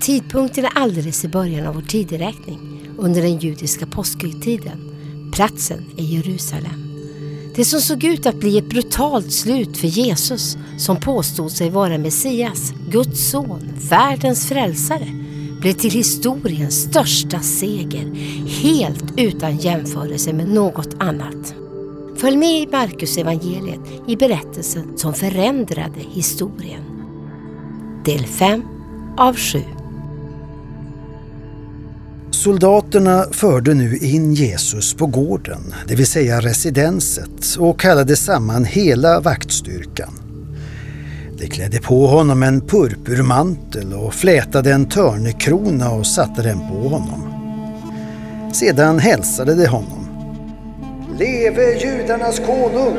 Tidpunkten är alldeles i början av vår tideräkning under den judiska påskhögtiden. Platsen är Jerusalem. Det som såg ut att bli ett brutalt slut för Jesus som påstod sig vara Messias, Guds son, världens frälsare blev till historiens största seger, helt utan jämförelse med något annat. Följ med i Markus evangeliet i berättelsen som förändrade historien. Del 5 av 7 Soldaterna förde nu in Jesus på gården, det vill säga residenset, och kallade samman hela vaktstyrkan. De klädde på honom en purpurmantel och flätade en törnekrona och satte den på honom. Sedan hälsade de honom. Leve judarnas konung!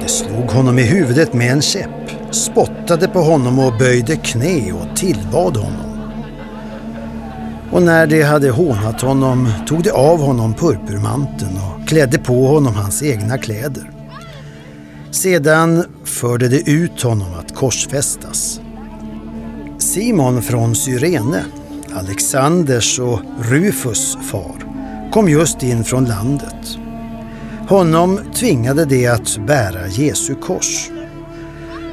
De slog honom i huvudet med en käpp, spottade på honom och böjde knä och tillbad honom. Och när de hade hånat honom tog de av honom purpurmanteln och klädde på honom hans egna kläder. Sedan förde de ut honom att korsfästas. Simon från Cyrene, Alexanders och Rufus far, kom just in från landet. Honom tvingade de att bära Jesu kors.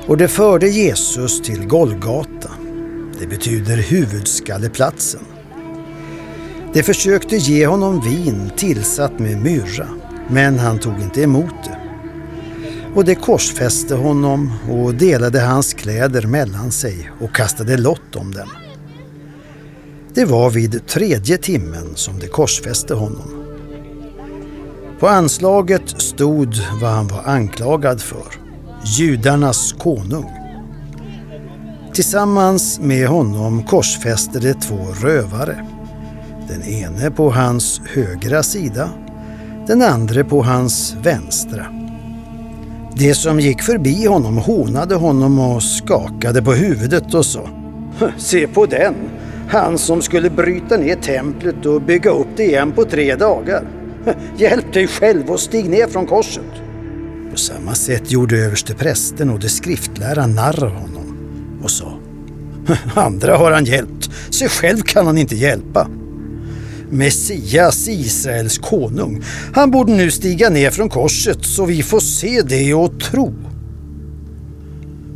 Och de förde Jesus till Golgata. Det betyder huvudskalleplatsen. De försökte ge honom vin tillsatt med myrra, men han tog inte emot det. Och de korsfäste honom och delade hans kläder mellan sig och kastade lott om dem. Det var vid tredje timmen som de korsfäste honom. På anslaget stod vad han var anklagad för, judarnas konung. Tillsammans med honom korsfäste de två rövare den ene på hans högra sida, den andra på hans vänstra. Det som gick förbi honom hånade honom och skakade på huvudet och sa Se på den! Han som skulle bryta ner templet och bygga upp det igen på tre dagar. Hjälp dig själv och stig ner från korset. På samma sätt gjorde överste prästen och det skriftlärda narr av honom och sa Andra har han hjälpt, sig själv kan han inte hjälpa. Messias, Israels konung. Han borde nu stiga ner från korset så vi får se det och tro.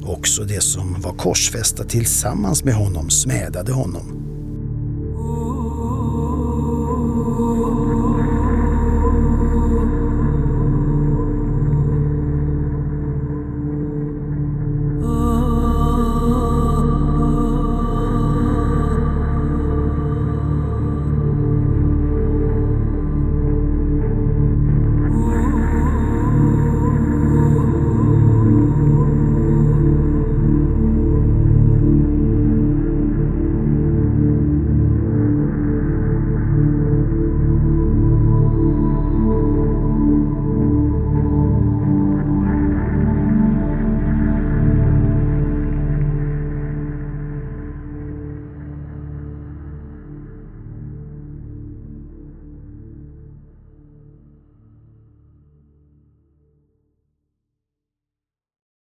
Också det som var korsfästa tillsammans med honom smädade honom.